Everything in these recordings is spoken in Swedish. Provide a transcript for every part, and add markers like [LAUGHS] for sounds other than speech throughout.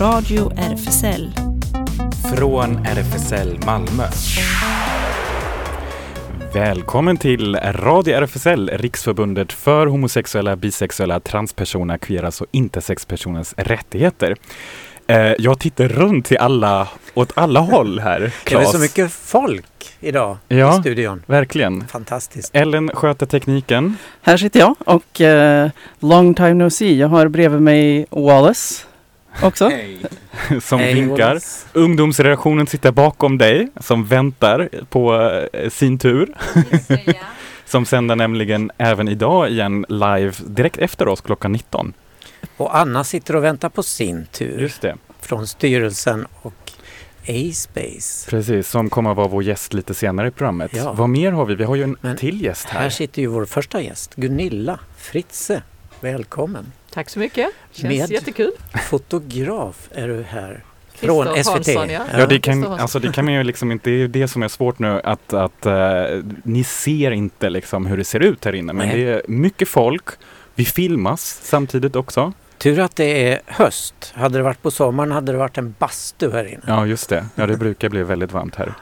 Radio RFSL. Från RFSL Malmö. Välkommen till Radio RFSL, Riksförbundet för homosexuella, bisexuella, transpersoner, queeras och intersexpersoners rättigheter. Eh, jag tittar runt till alla, åt alla håll här. Det är så mycket folk idag ja, i studion. Verkligen. Fantastiskt. Ellen sköter tekniken. Här sitter jag och uh, long time no see. Jag har bredvid mig Wallace också. Hey. [LAUGHS] som hey, vinkar. Wallace. Ungdomsredaktionen sitter bakom dig som väntar på uh, sin tur. [LAUGHS] som sänder nämligen även idag igen live direkt efter oss klockan 19. Och Anna sitter och väntar på sin tur. Just det. Från styrelsen och A-Space. Precis, som kommer att vara vår gäst lite senare i programmet. Ja. Vad mer har vi? Vi har ju en Men till gäst här. Här sitter ju vår första gäst, Gunilla Fritze. Välkommen! Tack så mycket! Känns Med jättekul! Fotograf är du här. Från SVT. Hansson, ja. ja, det, kan, alltså det kan man ju liksom inte, det är det som är svårt nu att, att uh, ni ser inte liksom hur det ser ut här inne men Nej. det är mycket folk. Vi filmas samtidigt också. Tur att det är höst. Hade det varit på sommaren hade det varit en bastu här inne. Ja, just det. Ja, det brukar bli väldigt varmt här.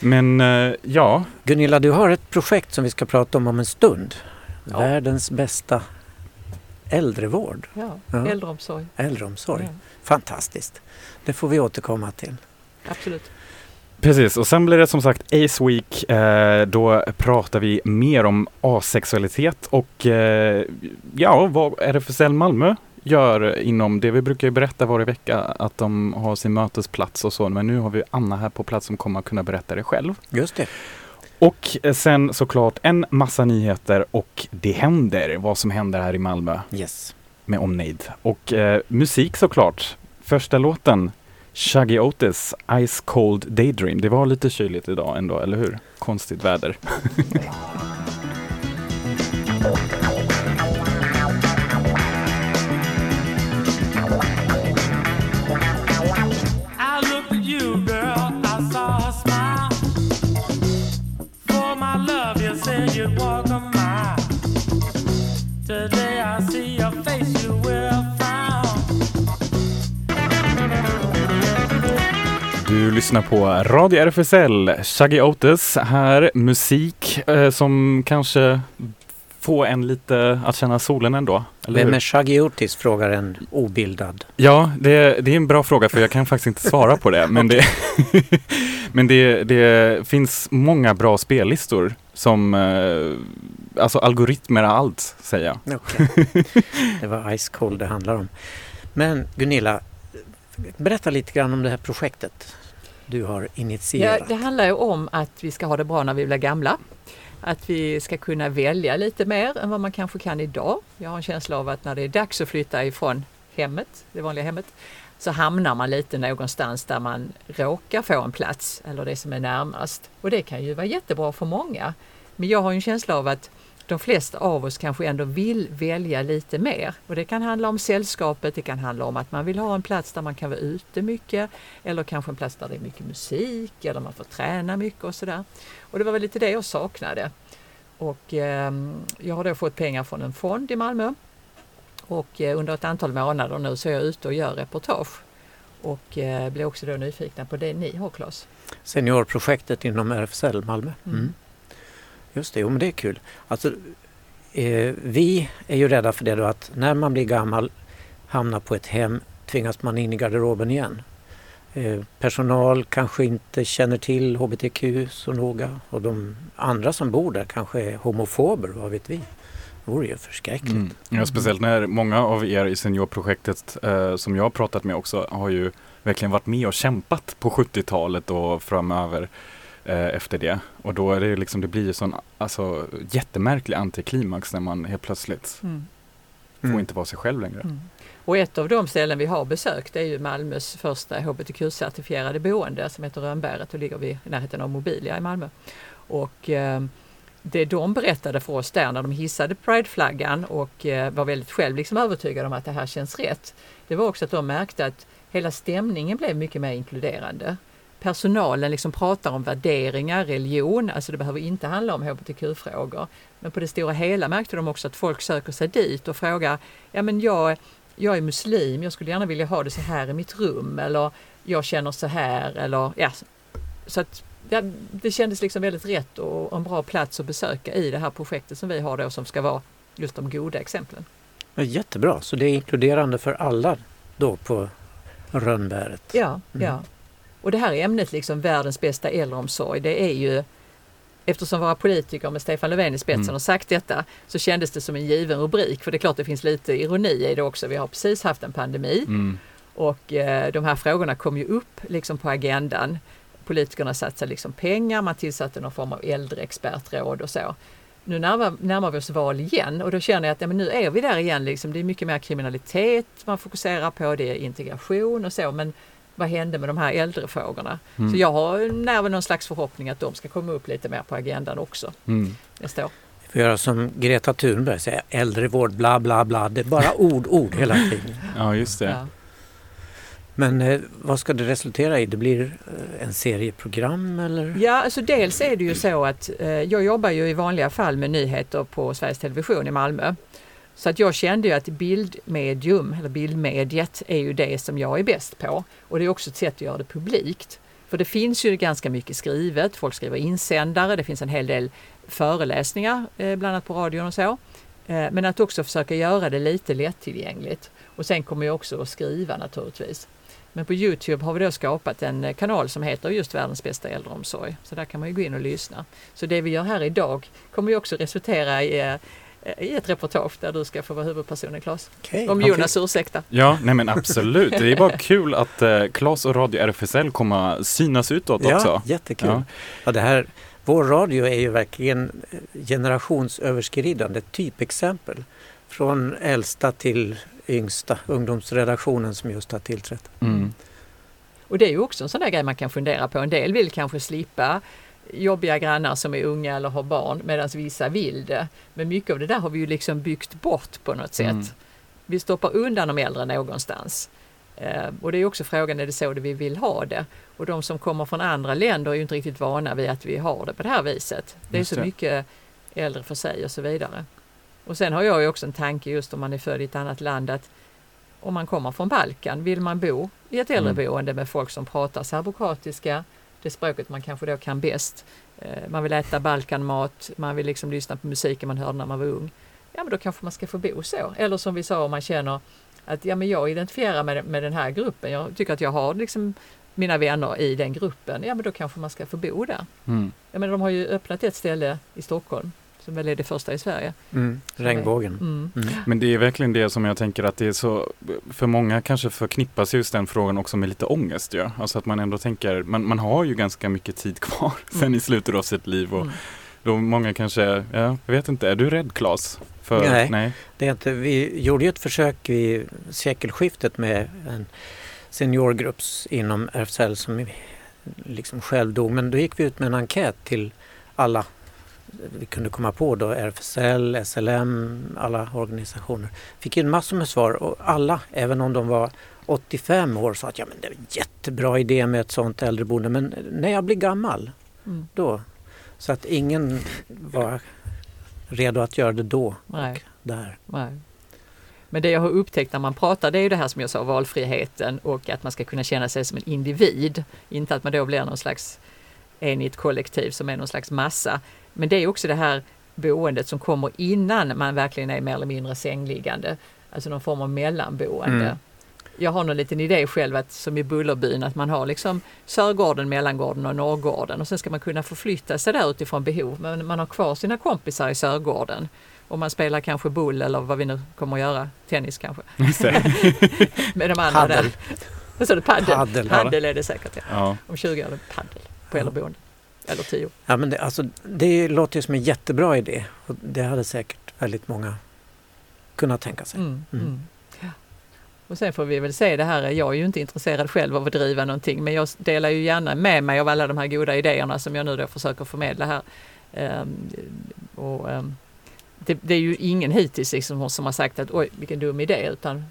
Men uh, ja. Gunilla, du har ett projekt som vi ska prata om om en stund. Ja. Världens bästa äldrevård. Ja, ja. äldreomsorg. Äldreomsorg. Ja. Fantastiskt. Det får vi återkomma till. Absolut. Precis, och sen blir det som sagt Ace Week. Eh, då pratar vi mer om asexualitet och eh, ja, vad RFSL Malmö gör inom det. Vi brukar ju berätta varje vecka att de har sin mötesplats och så, men nu har vi Anna här på plats som kommer att kunna berätta det själv. Just det. Och sen såklart en massa nyheter och det händer vad som händer här i Malmö. Yes. Med omnejd. Och eh, musik såklart. Första låten Shaggy Otis, Ice Cold Daydream. Det var lite kyligt idag ändå, eller hur? Konstigt väder. [LAUGHS] Du lyssnar på Radio RFSL, Shaggy Otis här, musik eh, som kanske får en lite att känna solen ändå. Vem är Shaggy Otis? frågar en obildad. Ja, det, det, är en bra fråga för jag kan faktiskt inte svara på det. [LAUGHS] Men, det, [LAUGHS] men det, det, finns många bra spellistor som, eh, alltså algoritmer är allt, säger jag. Okay. [LAUGHS] Det var Ice Cold det handlar om. Men Gunilla, berätta lite grann om det här projektet du har initierat? Ja, det handlar ju om att vi ska ha det bra när vi blir gamla. Att vi ska kunna välja lite mer än vad man kanske kan idag. Jag har en känsla av att när det är dags att flytta ifrån hemmet, det vanliga hemmet, så hamnar man lite någonstans där man råkar få en plats eller det som är närmast. Och det kan ju vara jättebra för många. Men jag har en känsla av att de flesta av oss kanske ändå vill välja lite mer. Och det kan handla om sällskapet, det kan handla om att man vill ha en plats där man kan vara ute mycket eller kanske en plats där det är mycket musik eller man får träna mycket och sådär. Och det var väl lite det jag saknade. Och eh, jag har då fått pengar från en fond i Malmö och eh, under ett antal månader nu så är jag ute och gör reportage och eh, blir också då nyfikna på det ni har Claes. Seniorprojektet inom RFSL Malmö. Mm. Mm. Just det, jo, men det är kul. Alltså, eh, vi är ju rädda för det då att när man blir gammal, hamnar på ett hem, tvingas man in i garderoben igen. Eh, personal kanske inte känner till hbtq så noga och de andra som bor där kanske är homofober, vad vet vi? Det vore ju förskräckligt. Mm. Ja, speciellt när många av er i seniorprojektet eh, som jag har pratat med också har ju verkligen varit med och kämpat på 70-talet och framöver eh, efter det. Och då är det liksom, det blir ju sån alltså, jättemärklig antiklimax när man helt plötsligt mm. får mm. inte vara sig själv längre. Mm. Och ett av de ställen vi har besökt är ju Malmös första hbtq-certifierade boende som heter Rönnbäret och ligger vid närheten av Mobilia i Malmö. Och eh, det de berättade för oss där när de hissade prideflaggan och eh, var väldigt själv liksom övertygade om att det här känns rätt. Det var också att de märkte att hela stämningen blev mycket mer inkluderande personalen liksom pratar om värderingar, religion, alltså det behöver inte handla om hbtq-frågor. Men på det stora hela märkte de också att folk söker sig dit och frågar, ja men jag jag är muslim, jag skulle gärna vilja ha det så här i mitt rum eller jag känner så här eller ja. Så att ja, det kändes liksom väldigt rätt och en bra plats att besöka i det här projektet som vi har då som ska vara just de goda exemplen. Ja, jättebra, så det är inkluderande för alla då på Rönnbäret? Ja, mm. ja. Och det här ämnet liksom världens bästa äldreomsorg, det är ju Eftersom våra politiker med Stefan Löfven i spetsen mm. har sagt detta så kändes det som en given rubrik. För det är klart det finns lite ironi i det också. Vi har precis haft en pandemi mm. och eh, de här frågorna kom ju upp liksom på agendan. Politikerna satsade liksom pengar, man tillsatte någon form av äldreexpertråd och så. Nu närmar, närmar vi oss val igen och då känner jag att ja, men nu är vi där igen. Liksom. Det är mycket mer kriminalitet man fokuserar på, det är integration och så. Men vad hände med de här äldrefrågorna? Mm. Så jag har när någon slags förhoppning att de ska komma upp lite mer på agendan också mm. nästa år. Vi får göra som Greta Thunberg säger, äldrevård bla bla bla. Det är bara [LAUGHS] ord, ord hela tiden. Ja, just det. Ja. Men eh, vad ska det resultera i? Det blir eh, en serie program eller? Ja, alltså dels är det ju så att eh, jag jobbar ju i vanliga fall med nyheter på Sveriges Television i Malmö. Så att jag kände ju att bildmedium, eller bildmediet, är ju det som jag är bäst på. Och det är också ett sätt att göra det publikt. För det finns ju ganska mycket skrivet, folk skriver insändare, det finns en hel del föreläsningar, eh, bland annat på radion och så. Eh, men att också försöka göra det lite lättillgängligt. Och sen kommer jag också att skriva naturligtvis. Men på Youtube har vi då skapat en eh, kanal som heter just Världens bästa äldreomsorg. Så där kan man ju gå in och lyssna. Så det vi gör här idag kommer ju också resultera i i ett reportage där du ska få vara huvudpersonen Claes. Okay, Om Jonas okay. ursäktar. Ja, nej men absolut. Det är bara kul att eh, Claes och Radio RFSL kommer synas utåt ja, också. Jättekul. Ja, ja det här, vår radio är ju verkligen generationsöverskridande, typexempel. Från äldsta till yngsta, ungdomsredaktionen som just har tillträtt. Mm. Och det är ju också en sån där grej man kan fundera på. En del vill kanske slippa jobbiga grannar som är unga eller har barn medan vissa vill det. Men mycket av det där har vi ju liksom byggt bort på något sätt. Mm. Vi stoppar undan de äldre någonstans. Eh, och det är också frågan, är det så det vi vill ha det? Och de som kommer från andra länder är ju inte riktigt vana vid att vi har det på det här viset. Det är så mycket äldre för sig och så vidare. Och sen har jag ju också en tanke just om man är född i ett annat land att om man kommer från Balkan, vill man bo i ett mm. äldreboende med folk som pratar serbokroatiska, det språket man kanske då kan bäst. Eh, man vill äta balkanmat, man vill liksom lyssna på musiken man hörde när man var ung. Ja men då kanske man ska få bo så. Eller som vi sa om man känner att ja men jag identifierar med, med den här gruppen. Jag tycker att jag har liksom mina vänner i den gruppen. Ja men då kanske man ska få bo där. Mm. Ja men de har ju öppnat ett ställe i Stockholm som väl är det första i Sverige. Mm, regnbågen. Mm. Mm. Men det är verkligen det som jag tänker att det är så, för många kanske förknippas just den frågan också med lite ångest. Ja? Alltså att man ändå tänker, man, man har ju ganska mycket tid kvar [LAUGHS] sen i mm. slutet av sitt liv. Och mm. då många kanske, ja, jag vet inte, är du rädd Claes? För, nej, nej, det är inte. Vi gjorde ju ett försök vid sekelskiftet med en seniorgrupp inom RFSL som liksom själv dog. Men då gick vi ut med en enkät till alla vi kunde komma på då, RFSL, SLM, alla organisationer. Fick in massor med svar och alla, även om de var 85 år, sa att ja, men det är en jättebra idé med ett sådant äldreboende men när jag blir gammal, mm. då. Så att ingen var redo att göra det då Nej. och där. Nej. Men det jag har upptäckt när man pratar det är ju det här som jag sa, valfriheten och att man ska kunna känna sig som en individ. Inte att man då blir någon slags en i ett kollektiv som är någon slags massa. Men det är också det här boendet som kommer innan man verkligen är mer eller mindre sängliggande. Alltså någon form av mellanboende. Mm. Jag har någon liten idé själv att som i Bullerbyn att man har liksom Sörgården, Mellangården och Norrgården och sen ska man kunna förflytta sig där utifrån behov. Men man har kvar sina kompisar i Sörgården. Och man spelar kanske bull eller vad vi nu kommer att göra, tennis kanske. [LAUGHS] Med de andra paddel. där. Vad sa du? Paddel? Paddel, paddel är det säkert ja. ja. Om 20 år är det paddel på äldreboende. Eller tio. Ja, men det, alltså, det låter ju som en jättebra idé och det hade säkert väldigt många kunnat tänka sig. Mm, mm. Mm. Ja. Och sen får vi väl se det här, jag är ju inte intresserad själv av att driva någonting men jag delar ju gärna med mig av alla de här goda idéerna som jag nu då försöker förmedla här. Um, och, um, det, det, är ju ingen hittills liksom som har sagt att oj vilken dum idé utan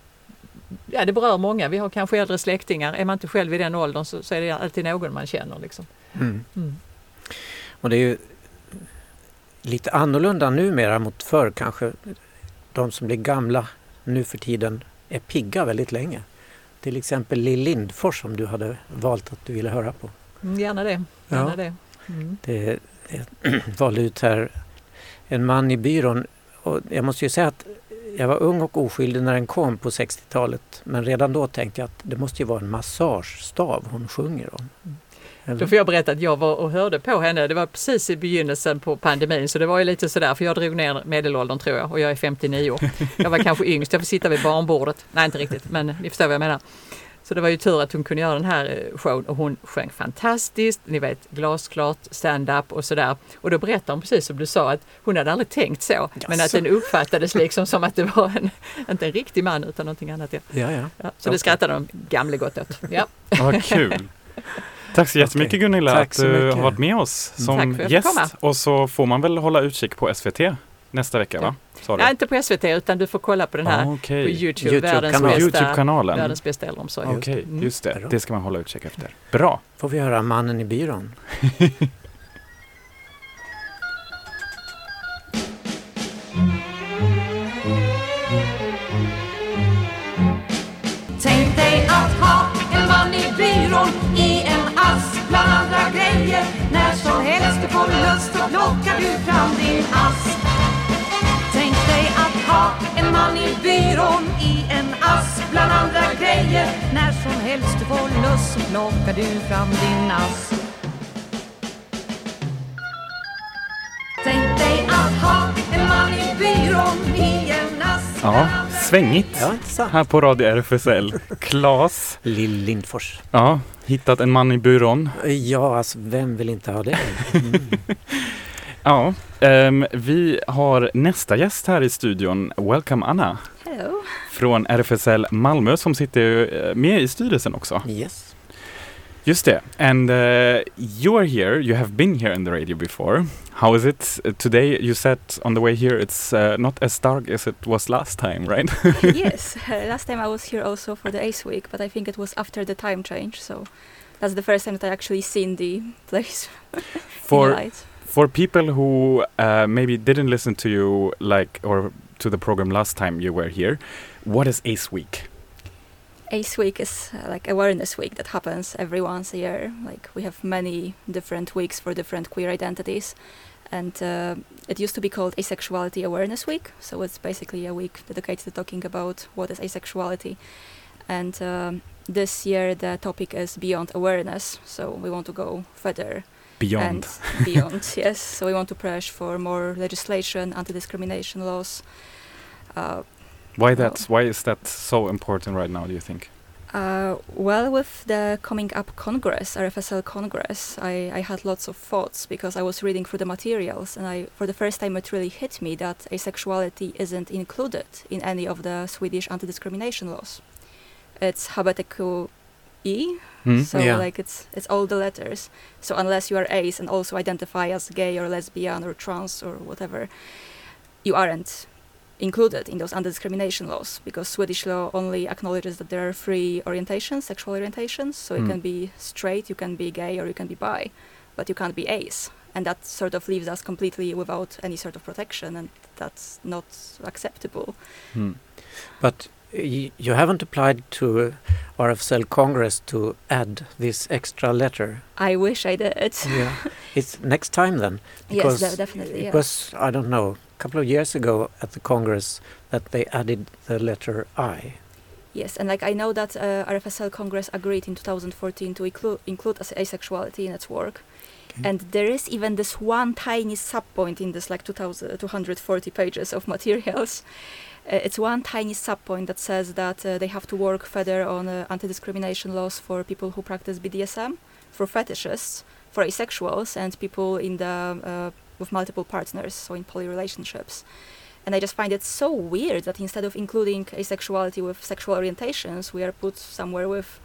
ja, det berör många. Vi har kanske äldre släktingar. Är man inte själv i den åldern så, så är det alltid någon man känner. Liksom. Mm. Mm. Och det är ju lite annorlunda numera mot förr kanske. De som blir gamla nu för tiden är pigga väldigt länge. Till exempel Lill Lindfors som du hade valt att du ville höra på. Mm, Gärna det. Gärna Ja. det. Mm. Det jag [CLEARS THROAT] valde ut här En man i byrån. Och jag måste ju säga att jag var ung och oskyldig när den kom på 60-talet. Men redan då tänkte jag att det måste ju vara en massagestav hon sjunger om. Eller? Då får jag berätta att jag var och hörde på henne. Det var precis i begynnelsen på pandemin så det var ju lite sådär för jag drog ner medelåldern tror jag och jag är 59 år. Jag var kanske yngst, jag får sitta vid barnbordet. Nej inte riktigt men ni förstår vad jag menar. Så det var ju tur att hon kunde göra den här eh, showen och hon sjöng fantastiskt, ni vet glasklart, stand-up och sådär. Och då berättade hon precis som du sa att hon hade aldrig tänkt så. Men att den uppfattades liksom som att det var en, inte en riktig man utan någonting annat. Ja. Ja, ja. Så Okej. det skrattade de gamle gott åt. Ja. Vad kul! [LAUGHS] Tack så jättemycket Okej. Gunilla Tack att du mycket. har varit med oss Mm. som fick gäst. komma. Och så får man väl hålla utkik på SVT nästa vecka Ja. va? Du? Nej, inte på SVT utan du får kolla på den här Ah, Okej. på Youtube, YouTube-kanal. världens, På bästa, Youtube-kanalen? världens bästa äldreomsorg. Okej, Mm. just det. Det ska man hålla utkik efter. Bra! Får vi höra Mannen i byrån. [LAUGHS] plockar du fram din ask. Tänk dig att ha en man i byrån i en ask bland andra grejer. När som helst du får lust så plockar du fram din ask. Tänk dig att ha en man i byrån i en ask Ja, svängigt Ja, här på Radio RFSL. Klas, Lill Lindfors. ja, hittat en man i byrån. Ja, alltså vem vill inte ha det? [LAUGHS] Mm. Ja, ehm, vi har nästa gäst här i studion. Welcome Anna Hello. från RFSL Malmö som sitter eh, med i styrelsen också. Yes. Just det. And uh, you are here. You have been here in the radio before. How is it uh, today? You said on the way here it's uh, not as dark as it was last time, right? [LAUGHS] yes, uh, last time I was here also for the Ace Week, but I think it was after the time change, so that's the first time that I actually seen the place [LAUGHS] in for light. For people who uh, maybe didn't listen to you like or to the program last time you were here, what is Ace Week? Ace Week is uh, like awareness week that happens every once a year. Like we have many different weeks for different queer identities, and uh, it used to be called Asexuality Awareness Week. So it's basically a week dedicated to talking about what is asexuality. And um, this year the topic is beyond awareness. So we want to go further Beyond. beyond. [LAUGHS] yes, so we want to push for more legislation, anti-discrimination laws. Uh, Why that? Why is that so important right now? Do you think? Uh, well, with the coming up Congress, RFSL Congress, I, I had lots of thoughts because I was reading through the materials, and I, for the first time, it really hit me that asexuality isn't included in any of the Swedish anti-discrimination laws. It's HBTQE, Hmm? so Yeah. like it's it's all the letters. So unless you are ace and also identify as gay or lesbian or trans or whatever, you aren't included in those anti-discrimination laws because Swedish law only acknowledges that there are three orientations, sexual orientations. So you Mm. can be straight, you can be gay, or you can be bi, but you can't be ace. And that sort of leaves us completely without any sort of protection, and that's not acceptable. Hmm. But y- you haven't applied to RFSL Congress to add this extra letter. I wish I did. Yeah. [LAUGHS] it's next time then. yes, because de- definitely. It Yeah. was, I don't know, a couple of years ago at the Congress that they added the letter I. Yes, and like I know that uh, RFSL Congress agreed in 2014 to include include asexuality in its work, Okay. and there is even this one tiny subpoint in this like 2000, 240 pages of [LAUGHS] materials. Uh, it's one tiny subpoint that says that uh, they have to work further on uh, anti-discrimination laws for people who practice BDSM, for fetishists, for asexuals, and people in the uh, with multiple partners, so in poly relationships. And I just find it so weird that instead of including asexuality with sexual orientations, we are put somewhere with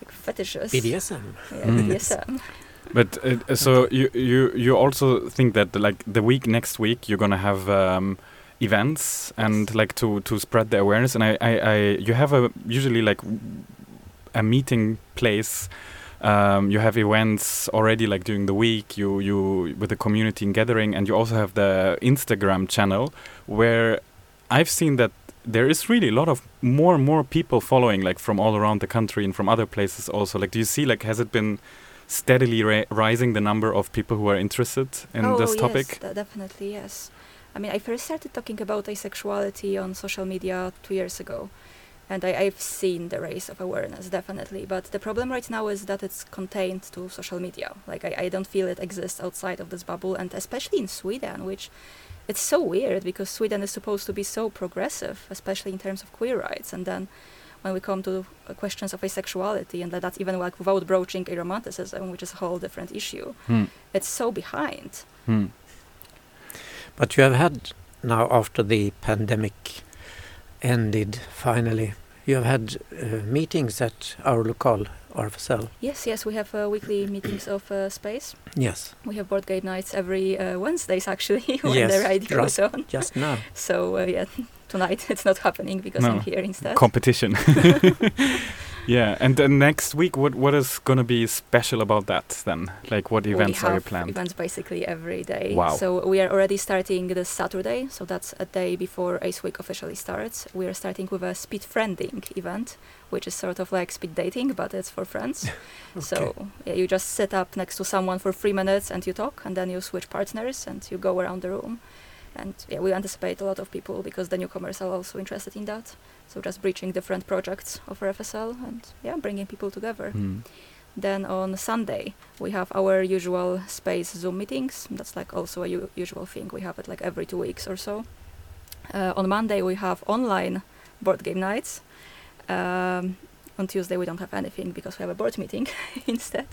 like, fetishes. BDSM. Yeah, Mm. BDSM. [LAUGHS] But uh, so you you you also think that like the week next week you're gonna have um, events and like to to spread the awareness. And I, I, I you have a usually like a meeting place. Um, you have events already like during the week you you with the community and gathering. And you also have the Instagram channel where I've seen that there is really a lot of more and more people following, like from all around the country and from other places also. Like, do you see, like, has it been steadily ra- rising the number of people who are interested in oh, this yes, topic? de- definitely, yes. I mean, I first started talking about asexuality on social media two years ago, and I, I've seen the rise of awareness, definitely. But the problem right now is that it's contained to social media. Like, I, I don't feel it exists outside of this bubble, and especially in Sweden, which it's so weird because Sweden is supposed to be so progressive, especially in terms of queer rights, and then when we come to uh, questions of asexuality, and that that's even like without broaching aromanticism, which is a whole different issue, Hmm. it's so behind. Hmm. But you have had now after the pandemic ended finally, you have had uh, meetings at our local RFSL. Yes, yes, we have uh, weekly [CLEARS THROAT] meetings of uh, space. Yes, We have board game nights every uh, Wednesdays actually [LAUGHS] when Yes, the ride goes on. just now. [LAUGHS] So uh, yeah, tonight [LAUGHS] it's not happening because No. I'm here instead. Competition. [LAUGHS] [LAUGHS] yeah, and then next week, what what is gonna be special about that then? Like, what events are you planning? events basically every day. Wow. So we are already starting this Saturday. So that's a day before Ace Week officially starts. We are starting with a speed friending event, which is sort of like speed dating, but it's for friends. okay. So yeah, you just sit up next to someone for three minutes and you talk, and then you switch partners and you go around the room. And yeah, we anticipate a lot of people because the newcomers are also interested in that. So just breaching different projects of RFSL and yeah, bringing people together. Hmm. Then on Sunday we have our usual space Zoom meetings. That's like also a u- usual thing. We have it like every two weeks or so. Uh, on Monday we have online board game nights. Um, on Tuesday we don't have anything because we have a board meeting [LAUGHS] instead.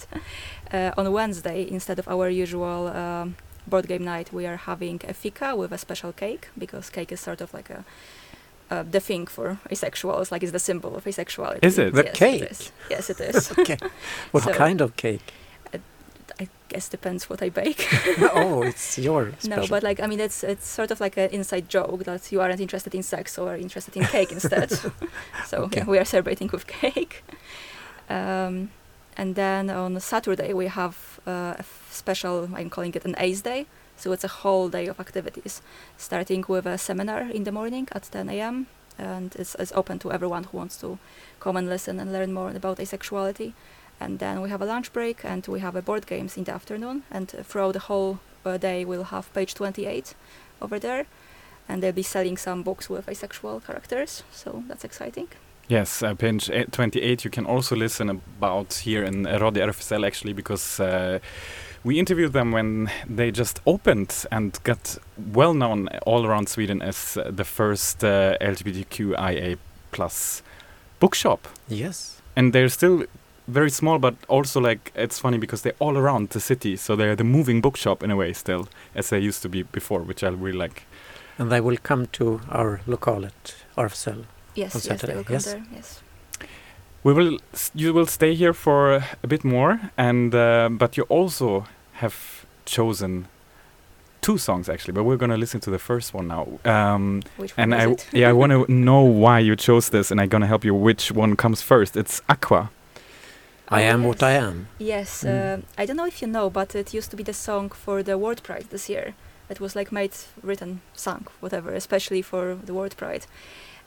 Uh, on Wednesday, instead of our usual um, board game night, we are having a fika with a special cake because cake is sort of like a uh, the thing for asexuals, like it's the symbol of asexuality. Is it? The yes, cake? It is. Yes, it is. [LAUGHS] okay. What So- kind of cake? I guess depends what I bake. [LAUGHS] oh, it's your special. [LAUGHS] No, but like I mean, it's it's sort of like an inside joke that you aren't interested in sex or interested in cake instead. so Okay. yeah, we are celebrating with cake. Um, and then on Saturday we have uh, a special. I'm calling it an Ace Day. So it's a whole day of activities, starting with a seminar in the morning at 10 a.m. and it's, it's open to everyone who wants to come and listen and learn more about asexuality. And then we have a lunch break and we have a board games in the afternoon. And throughout the whole uh, day, we'll have page 28 over there. And they'll be selling some books with asexual characters. So that's exciting. Yes, uh, page 28. You can also listen about here in Radio RFSL actually because uh, we interviewed them when they just opened and got well known all around Sweden as uh, the first uh, LGBTQIA plus bookshop. yes. And they're still very small, but also like it's funny because they're all around the city, so they're the moving bookshop in a way still, as they used to be before, which I really like. And they will come to our local at RFSL. Yes, On yes, they Saturday, will yes. there. Yes. We will. s- You will stay here for a bit more, and uh, but you also have chosen two songs actually. But we're gonna listen to the first one now. Um, Which one and is I it? yeah I want to know why you chose this, and I'm gonna help you. Which one comes first? It's Aqua. I am what I am. Yes, Mm. uh, I don't know if you know, but it used to be the song for the World Pride this year. It was like made, written, sung, whatever, especially for the World Pride.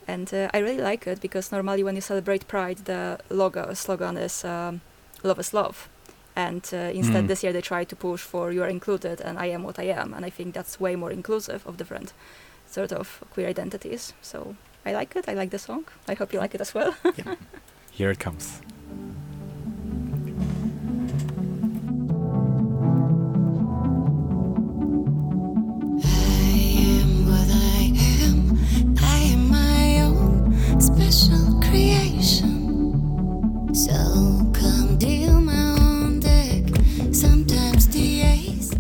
And uh, I really like it because normally when you celebrate Pride, the logo slogan is um, "Love is love," and uh, instead Mm. this year they try to push for "You are included" and "I am what I am," and I think that's way more inclusive of different sort of queer identities. So I like it. I like the song. I hope you like it as well. [LAUGHS] Here it comes.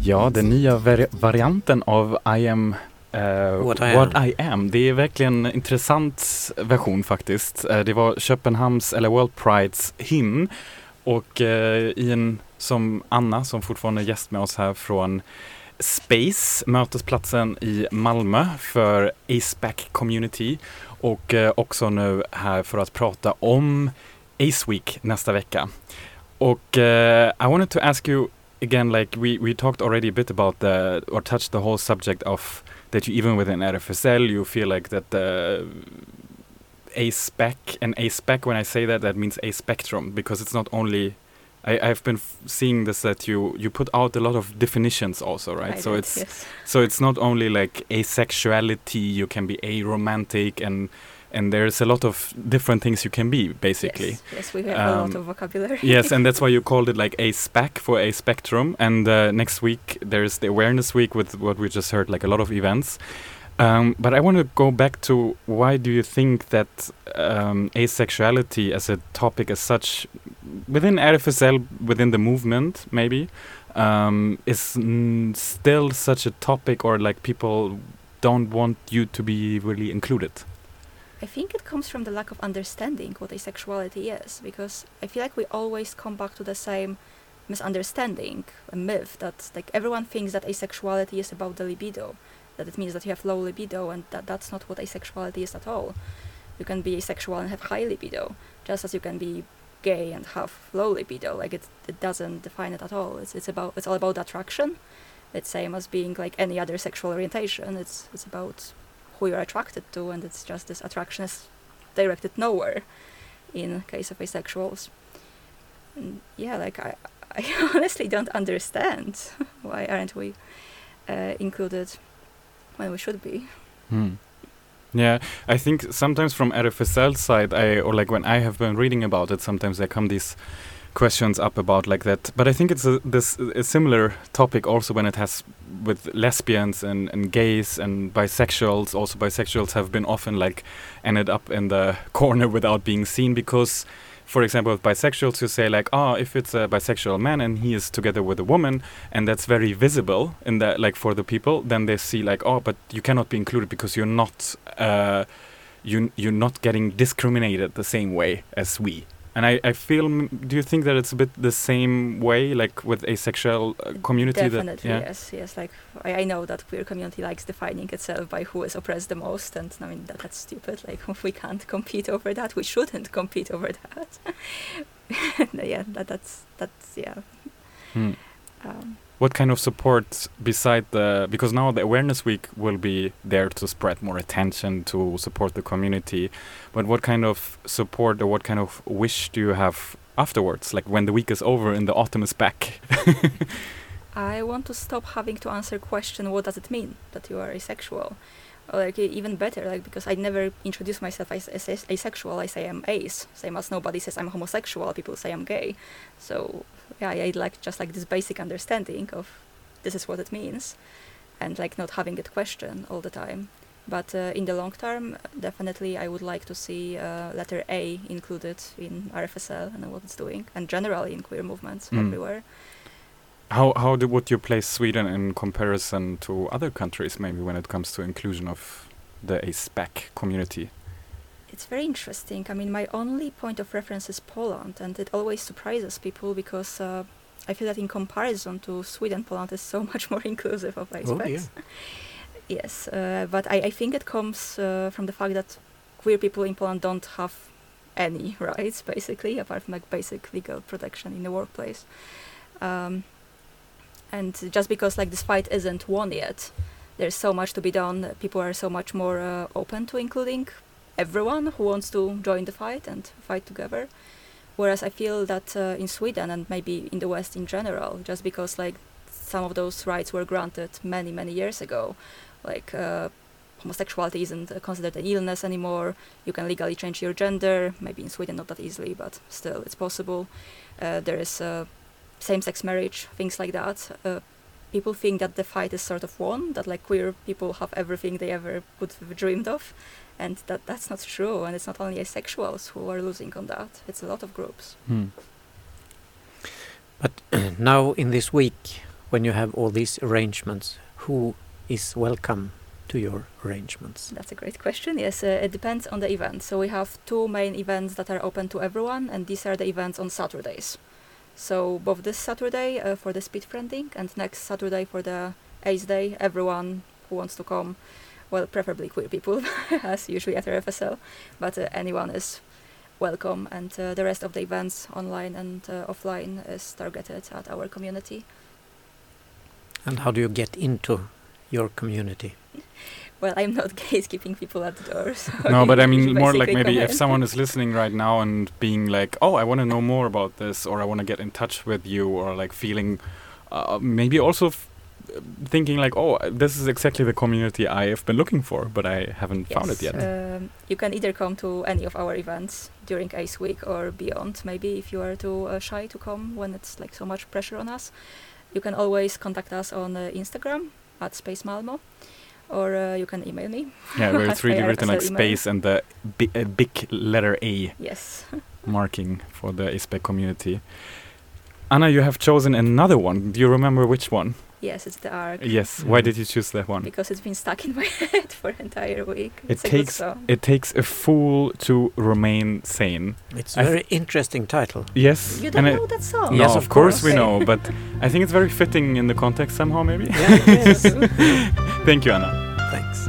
Ja, den nya vari- varianten av I am eh, What I am. I am. Det är verkligen en intressant version faktiskt. Eh, det var Köpenhamns, eller World Prides hymn. Och eh, i en, som Anna, som fortfarande är gäst med oss här från Space, mötesplatsen i Malmö för AceBack Community. Och också nu här för att prata om Ace Week nästa vecka. Och I wanted to ask you again, like we, we talked already a bit about the, or touched the whole subject of that you even within RFSL, you feel like that the a spec and a spec when I say that that means a spectrum because it's not only I, I've been f- seeing this that you you put out a lot of definitions also right I so did, it's yes. so it's not only like asexuality you can be a romantic and and there's a lot of different things you can be basically Yes, yes, we have a lot Um, of vocabulary. yes, and that's why you [LAUGHS] called it like a spec for a spectrum. And uh, next week there's the awareness week with what we just heard, like a lot of events. Um, but I want to go back to why do you think that um, asexuality as a topic as such within RFSL, within the movement, maybe, um, is n- still such a topic, or like people don't want you to be really included? I think it comes from the lack of understanding what asexuality is, because I feel like we always come back to the same misunderstanding, a myth that like everyone thinks that asexuality is about the libido, that it means that you have low libido, and that that's not what asexuality is at all. You can be asexual and have high libido, just as you can be gay and have low libido. Like it, it doesn't define it at all. It's it's about it's all about attraction. It's the same as being like any other sexual orientation. It's it's about who you're attracted to, and it's just this attraction is directed nowhere in case of asexuals. And yeah, like I, I [LAUGHS] honestly don't understand [LAUGHS] why aren't we uh, included when we should be. Hmm. Yeah, I think sometimes from RFSL side, I or like when I have been reading about it, sometimes there come these questions up about like that. But I think it's a this a similar topic also when it has with lesbians and and gays and bisexuals. Also, bisexuals have been often like ended up in the [LAUGHS] corner without being seen because. For example, with bisexuals, you say like, "Ah, if it's a bisexual man and he is together with a woman, and that's very visible in that, like for the people, then they see like, oh, but you cannot be included because you're not, uh, you you're not getting discriminated the same way as we." And I, I feel, do you think that it's a bit the same way, like with asexual uh, community? Definitely, that, yeah? yes, yes. Like I, I know that queer community likes defining itself by who is oppressed the most, and I mean that, that's stupid. Like [LAUGHS] we can't compete over that. We shouldn't compete over that. [LAUGHS] yeah, that that's that's yeah. Hmm. Um, What kind of support beside the because now the awareness week will be there to spread more attention to support the community, but what kind of support or what kind of wish do you have afterwards? Like when the week is over and the autumn is back. [LAUGHS] I want to stop having to answer question what does it mean that you are asexual? Or like even better like because I never introduce myself as, as, as asexual. I say I'm ace same as nobody says I'm homosexual. People say I'm gay. So yeah I like just like this basic understanding of this is what it means and like not having it questioned all the time but uh, in the long term definitely I would like to see uh, letter A included in RFSL and what it's doing and generally in queer movements Mm. everywhere How how do, would you place Sweden in comparison to other countries, maybe when it comes to inclusion of the ASPAC community? It's very interesting. I mean, my only point of reference is Poland, and it always surprises people because uh, I feel that in comparison to Sweden, Poland is so [LAUGHS] much more inclusive of Oh, yeah. [LAUGHS] Yes, uh, but I, I think it comes uh, from the fact that queer people in Poland don't have any [LAUGHS] rights, basically, apart from like basic legal protection in the workplace. Um, and just because like this fight isn't won yet, there's so much to be done. People are so much more uh, open to including everyone who wants to join the fight and fight together. Whereas I feel that uh, in Sweden and maybe in the West in general, just because like some of those rights were granted many many years ago, like uh, homosexuality isn't considered an illness anymore. You can legally change your gender. Maybe in Sweden not that easily, but still it's possible. Uh, there is uh, same-sex marriage, things like that. Uh, people think that the fight is sort of won, that like queer people have everything they ever could have dreamed of, and that that's not true. And it's not only asexuals who are losing on that; it's a lot of groups. Hmm. But [CLEARS THROAT] now in this week, when you have all these arrangements, who is welcome to your arrangements? That's a great question. Yes, uh, it depends on the event. So we have two main events that are open to everyone, and these are the events on Saturdays. So both this Saturday uh, for the speed friending and next Saturday for the Ace Day, everyone who wants to come, well, preferably queer people, [LAUGHS] as usually at RFSL, but uh, anyone is welcome. And uh, the rest of the events, online and uh, offline, is targeted at our community. And how do you get into your community? Well, I'm not [LAUGHS] gatekeeping people at the door. [LAUGHS] So No, but I mean more like maybe come if someone is listening right now and being like, "Oh, I want to know more about this," or "I want to get in touch with you," or like feeling, uh, maybe also f- thinking like, "Oh, this is exactly the community I have been looking for, but I haven't found it yet." Um, you can either come to any of our events during ACE Week or beyond. Maybe if you are too uh, shy to come when it's like so much pressure on us, you can always contact us on uh, Instagram at Space Malmo, or uh, you can email me. yeah, where it's [LAUGHS] really written like email. space and the bi- uh, big letter A Yes. [LAUGHS] marking for the ISPEC community. Anna, you have chosen another one. Do you remember which one? Yes, it's the arc. Yes. Why Mhm. did you choose that one? Because it's been stuck in my [LAUGHS] head for an entire week. It It's takes it takes a fool to remain sane. It's I a th- very interesting title. Yes. You don't and I- know that song? No, Yes, of, of course. we know, [LAUGHS] but I think it's very fitting in the context somehow, maybe. Yeah, yes. [LAUGHS] Thank you, Anna. Thanks.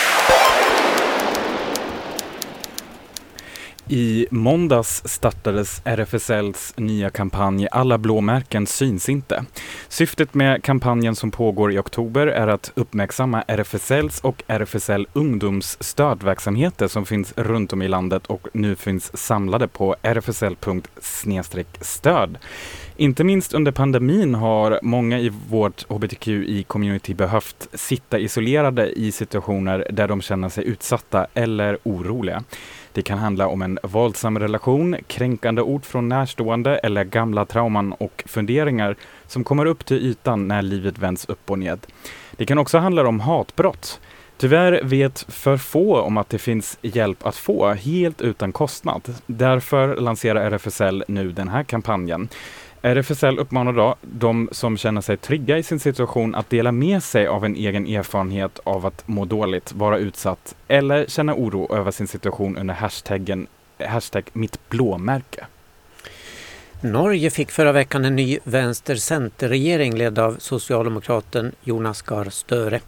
I måndags startades RFSLs nya kampanj Alla blåmärken syns inte. Syftet med kampanjen som pågår i oktober är att uppmärksamma RFSLs och RFSL Ungdoms stödverksamheter som finns runt om i landet och nu finns samlade på rfsl.stöd. Inte minst under pandemin har många i vårt hbtqi-community behövt sitta isolerade i situationer där de känner sig utsatta eller oroliga. Det kan handla om en våldsam relation, kränkande ord från närstående eller gamla trauman och funderingar som kommer upp till ytan när livet vänds upp och ned. Det kan också handla om hatbrott. Tyvärr vet för få om att det finns hjälp att få helt utan kostnad. Därför lanserar RFSL nu den här kampanjen. RFSL uppmanar då de som känner sig trygga i sin situation att dela med sig av en egen erfarenhet av att må dåligt, vara utsatt eller känna oro över sin situation under hashtaggen hashtag mitt blåmärke. Norge fick förra veckan en ny vänster-center-regering ledd av socialdemokraten Jonas Gahr Støre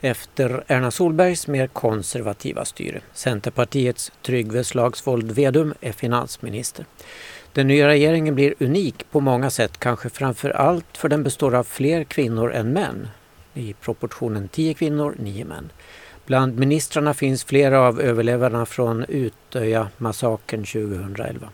efter Erna Solbergs mer konservativa styre. Centerpartiets Trygve Slagsvold Vedum är finansminister. Den nya regeringen blir unik på många sätt, kanske framför allt för den består av fler kvinnor än män. I proportionen 10 kvinnor, 9 män. Bland ministrarna finns flera av överlevarna från Utöja-massakern 2011.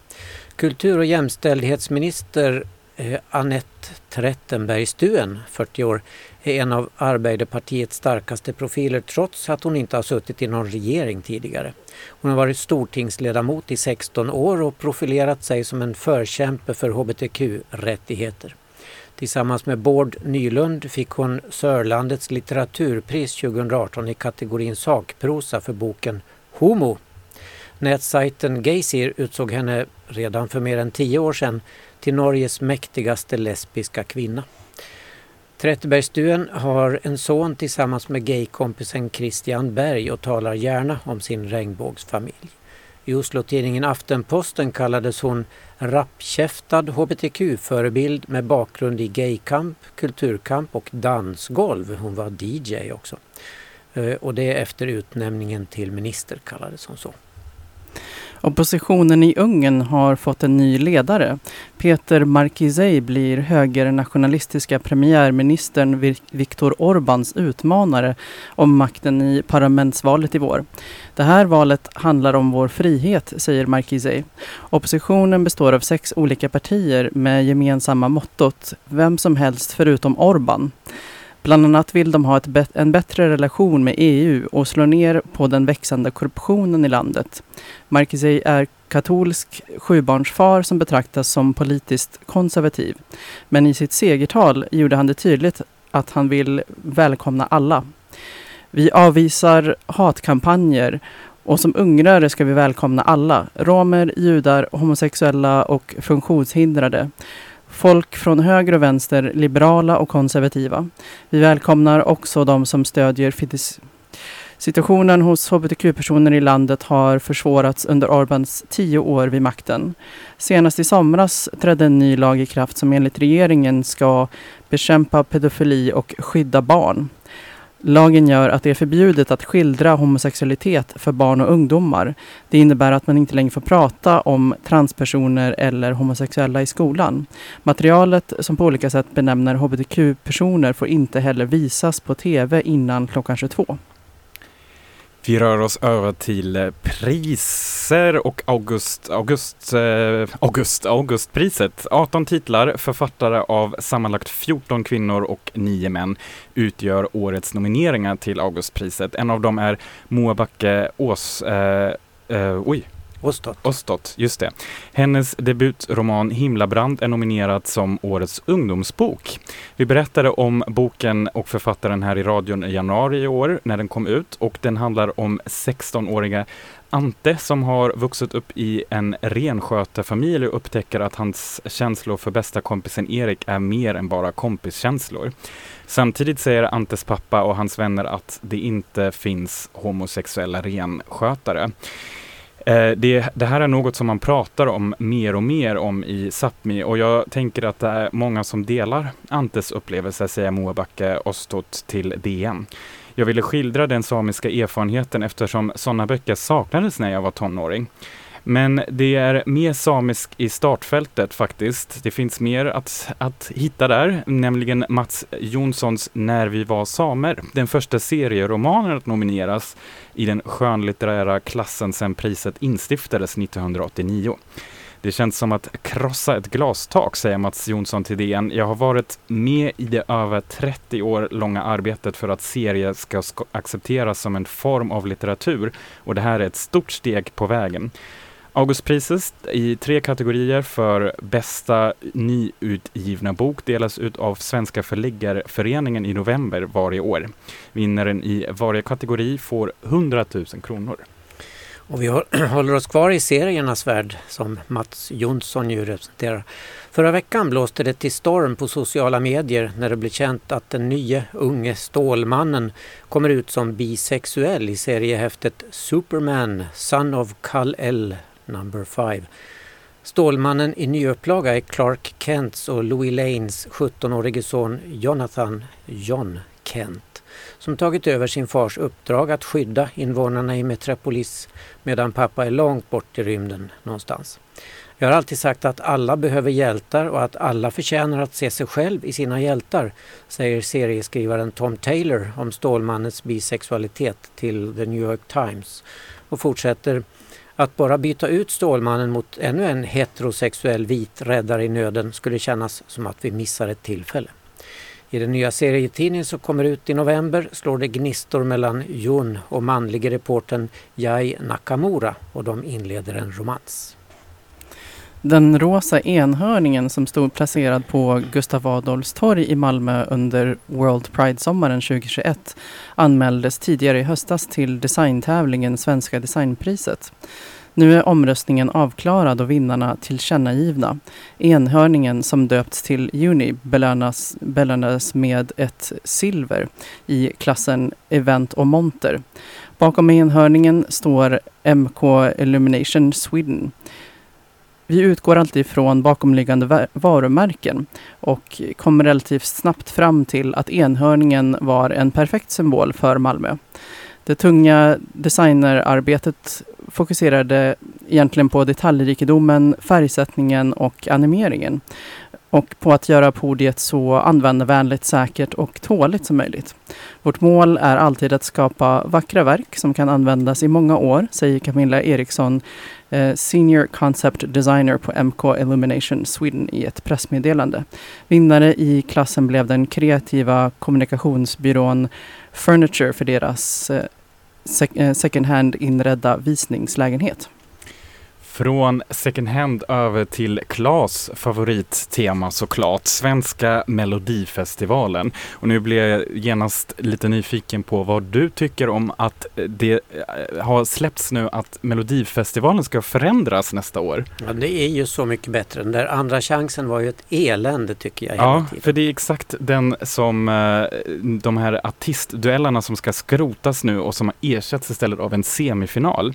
Kultur och jämställdhetsminister eh, Annette Trettenberg-Stuen, 40 år, är en av Arbeiderpartiets starkaste profiler trots att hon inte har suttit i någon regering tidigare. Hon har varit stortingsledamot i 16 år och profilerat sig som en förkämpe för hbtq-rättigheter. Tillsammans med Bård Nylund fick hon Sörlandets litteraturpris 2018 i kategorin sakprosa för boken Homo. Nätsajten Geysir utsåg henne redan för mer än tio år sedan till Norges mäktigaste lesbiska kvinna. Trettebergsduen har en son tillsammans med gaykompisen Christian Berg och talar gärna om sin regnbågsfamilj. I Oslo-tidningen Aftenposten kallades hon rappkäftad hbtq-förebild med bakgrund i gaykamp, kulturkamp och dansgolv. Hon var DJ också. Eh, och det efter utnämningen till minister kallades hon så. Oppositionen i Ungern har fått en ny ledare. Peter Markizej blir högernationalistiska premiärministern Viktor Orbáns utmanare om makten i parlamentsvalet i vår. Det här valet handlar om vår frihet, säger Markizej. Oppositionen består av sex olika partier med gemensamma mottot Vem som helst förutom Orbán. Bland annat vill de ha ett bet- en bättre relation med EU och slå ner på den växande korruptionen i landet. Markizej är katolsk sjubarnsfar som betraktas som politiskt konservativ. Men i sitt segertal gjorde han det tydligt att han vill välkomna alla. Vi avvisar hatkampanjer Och som ungrare ska vi välkomna alla, romer, judar, homosexuella och funktionshindrade. Folk från höger och vänster, liberala och konservativa. Vi välkomnar också de som stödjer Fidesz. Situationen hos hbtq-personer i landet har försvårats under Orbáns tio år vid makten. Senast i somras trädde en ny lag i kraft som enligt regeringen ska bekämpa pedofili och skydda barn. Lagen gör att det är förbjudet att skildra homosexualitet för barn och ungdomar. Det innebär att man inte längre får prata om transpersoner eller homosexuella i skolan. Materialet som på olika sätt benämner hbtq-personer får inte heller visas på tv innan klockan 22. Vi rör oss över till eh, priser och August, August, eh, August, Augustpriset. 18 titlar, författare av sammanlagt 14 kvinnor och 9 män utgör årets nomineringar till Augustpriset. En av dem är Moa Backe Ås, eh, eh, oj, Ostot. Ostot, just det. Hennes debutroman Himlabrand är nominerad som Årets ungdomsbok. Vi berättade om boken och författaren här i radion i januari i år när den kom ut och den handlar om 16-åriga Ante som har vuxit upp i en renskötarfamilj och upptäcker att hans känslor för bästa kompisen Erik är mer än bara kompiskänslor. Samtidigt säger Antes pappa och hans vänner att det inte finns homosexuella renskötare. Eh, det, det här är något som man pratar om mer och mer om i Sápmi och jag tänker att det är många som delar Antes upplevelse, säger Moa Backe Ostot till DN. Jag ville skildra den samiska erfarenheten eftersom sådana böcker saknades när jag var tonåring. Men det är mer samisk i startfältet faktiskt. Det finns mer att, att hitta där, nämligen Mats Jonssons När vi var samer. Den första serieromanen att nomineras i den skönlitterära klassen sedan priset instiftades 1989. Det känns som att krossa ett glastak, säger Mats Jonsson till DN. Jag har varit med i det över 30 år långa arbetet för att serier ska accepteras som en form av litteratur och det här är ett stort steg på vägen. Augustpriset i tre kategorier för bästa nyutgivna bok delas ut av Svenska förläggarföreningen i november varje år. Vinnaren i varje kategori får 100 000 kronor. Och vi [CLEARS THROAT] håller oss kvar i seriernas värld som Mats Jonsson ju representerar. Förra veckan blåste det till storm på sociala medier när det blev känt att den nye unge Stålmannen kommer ut som bisexuell i seriehäftet Superman, Son of Kal-El, number 5. Stålmannen i nyupplaga är Clark Kents och Louis Lanes 17-årige son Jonathan John Kent som tagit över sin fars uppdrag att skydda invånarna i Metropolis medan pappa är långt bort i rymden någonstans. Jag har alltid sagt att alla behöver hjältar och att alla förtjänar att se sig själv i sina hjältar, säger serieskrivaren Tom Taylor om Stålmannens bisexualitet till The New York Times och fortsätter att bara byta ut Stålmannen mot ännu en heterosexuell vit räddare i nöden skulle kännas som att vi missar ett tillfälle. I den nya serietidningen som kommer ut i november slår det gnistor mellan Jun och manlige reportern Jai Nakamura och de inleder en romans. Den rosa enhörningen som stod placerad på Gustav Adolfs torg i Malmö under World Pride-sommaren 2021 anmäldes tidigare i höstas till designtävlingen Svenska designpriset. Nu är omröstningen avklarad och vinnarna tillkännagivna. Enhörningen som döpts till Uni belönas, belönades med ett silver i klassen Event och Monter. Bakom enhörningen står MK Illumination Sweden. Vi utgår alltid från bakomliggande varumärken och kom relativt snabbt fram till att enhörningen var en perfekt symbol för Malmö. Det tunga designerarbetet fokuserade egentligen på detaljrikedomen, färgsättningen och animeringen och på att göra podiet så användarvänligt, säkert och tåligt som möjligt. Vårt mål är alltid att skapa vackra verk som kan användas i många år, säger Camilla Eriksson, Eh, senior Concept Designer på MK Illumination Sweden i ett pressmeddelande. Vinnare i klassen blev den kreativa kommunikationsbyrån Furniture för deras eh, eh, second hand inredda visningslägenhet. Från second hand över till Klas favorittema såklart, Svenska Melodifestivalen. Och nu blir jag genast lite nyfiken på vad du tycker om att det eh, har släppts nu att Melodifestivalen ska förändras nästa år. Ja, det är ju så mycket bättre. Den där andra chansen var ju ett elände tycker jag Ja, tiden. för det är exakt den som eh, de här artistduellerna som ska skrotas nu och som har ersatts istället av en semifinal.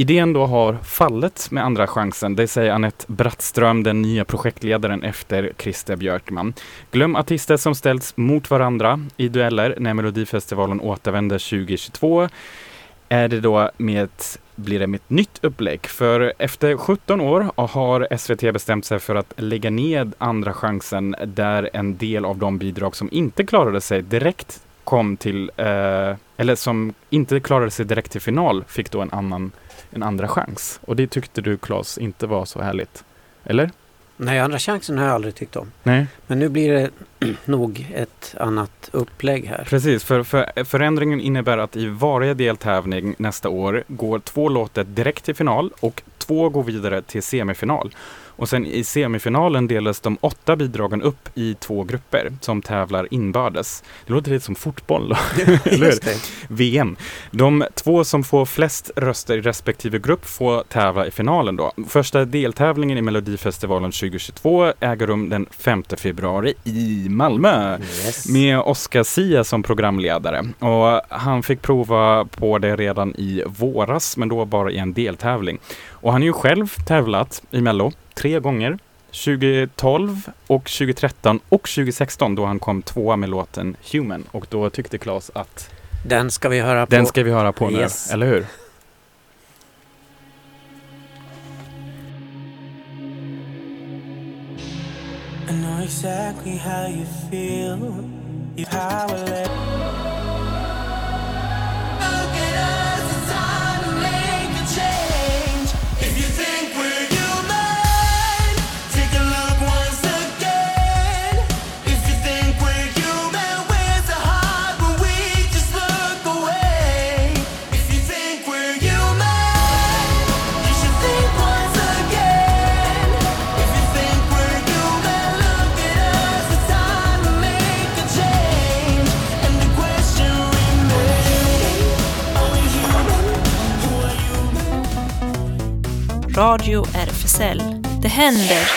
Idén då har fallit med andra chansen, det säger Anette Brattström, den nya projektledaren efter Christer Björkman. Glöm artister som ställts mot varandra i dueller när Melodifestivalen återvänder 2022. Är det då med ett, blir det med ett nytt upplägg? För efter 17 år har SVT bestämt sig för att lägga ned Andra chansen där en del av de bidrag som inte klarade sig direkt kom till, eh, eller som inte klarade sig direkt till final fick då en annan en andra chans. Och det tyckte du Claes inte var så härligt? Eller? Nej, andra chansen har jag aldrig tyckt om. Nej, Men nu blir det [CLEARS THROAT] nog ett annat upplägg här. precis. För, för förändringen innebär att i varje deltävling nästa år går två låtar direkt till final och två går vidare till semifinal. Och sen i semifinalen delas de åtta bidragen upp i två grupper som tävlar inbördes. Det låter lite som fotboll då. [LAUGHS] [LAUGHS] VM. De två som får flest röster i respektive grupp får tävla i finalen då. Första deltävlingen i Melodifestivalen 2022 äger rum den 5 februari i Malmö Yes. med Oscar Sia som programledare. Och han fick prova på det redan i våras, men då bara i en deltävling. Och han har ju själv tävlat i Mello tre gånger. 2012 och 2013 och 2016 då han kom tvåa med låten Human. Och då tyckte Claes att Den ska vi höra på. den ska vi höra på nu, Yes. eller hur? I know exactly how you feel. You powerless. Radio RFSL. Det händer.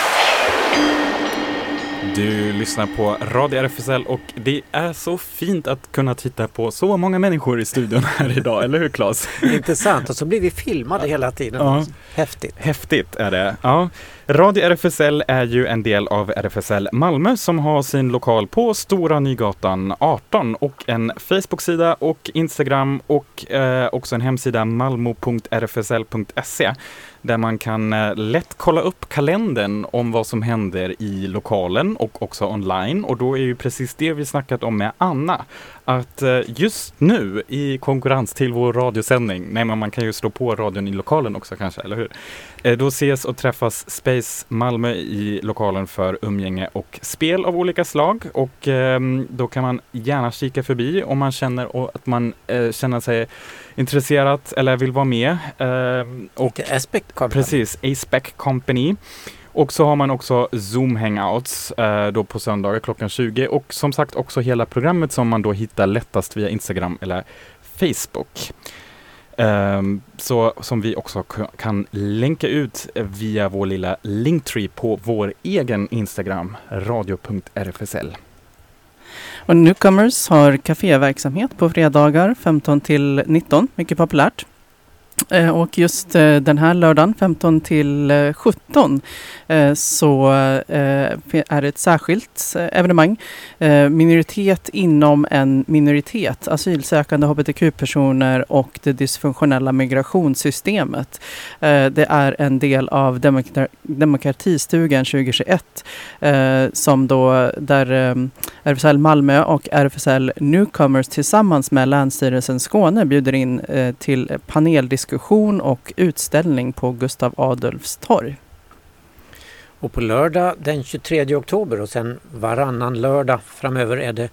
Du lyssnar på Radio RFSL och det är så fint att kunna titta på så många människor i studion här idag, eller hur Claes? Intressant. Och så blir vi filmade hela tiden. Ja. Häftigt. Häftigt är det. Ja. Radio RFSL är ju en del av RFSL Malmö som har sin lokal på Stora Nygatan 18 och en Facebook-sida och Instagram och eh, också en hemsida malmo.rfsl.se där man kan eh, lätt kolla upp kalendern om vad som händer i lokalen och också online. Och då är ju precis det vi snackat om med Anna att eh, just nu i konkurrens till vår radiosändning, nej men man kan ju slå på radion i lokalen också kanske, eller hur? Eh, Då ses och träffas Space Malmö i lokalen för umgänge och spel av olika slag och ehm, då kan man gärna kika förbi om man känner att man eh, känner sig intresserad eller vill vara med. Ehm, och Lite Aspect Company. Precis, A-Spec Company. Och så har man också Zoom Hangouts eh, då på söndagar klockan 20 och som sagt också hela programmet som man då hittar lättast via Instagram eller Facebook. Ehm, så som vi också kan länka ut via vår lilla linktree på vår egen Instagram, radio.rfsl. Och Newcomers har kaféverksamhet på fredagar 15 till 19, mycket populärt. Eh, och just eh, den här lördagen 15 till eh, 17 så är det ett särskilt evenemang. Minoritet inom en minoritet, asylsökande hbtq-personer och det dysfunktionella migrationssystemet. Det är en del av demokra- Demokratistugan 2021 som då där RFSL Malmö och RFSL Newcomers tillsammans med Länsstyrelsen Skåne bjuder in till paneldiskussion och utställning på Gustav Adolfs torg. Och på lördag den 23 oktober och sen varannan lördag framöver är det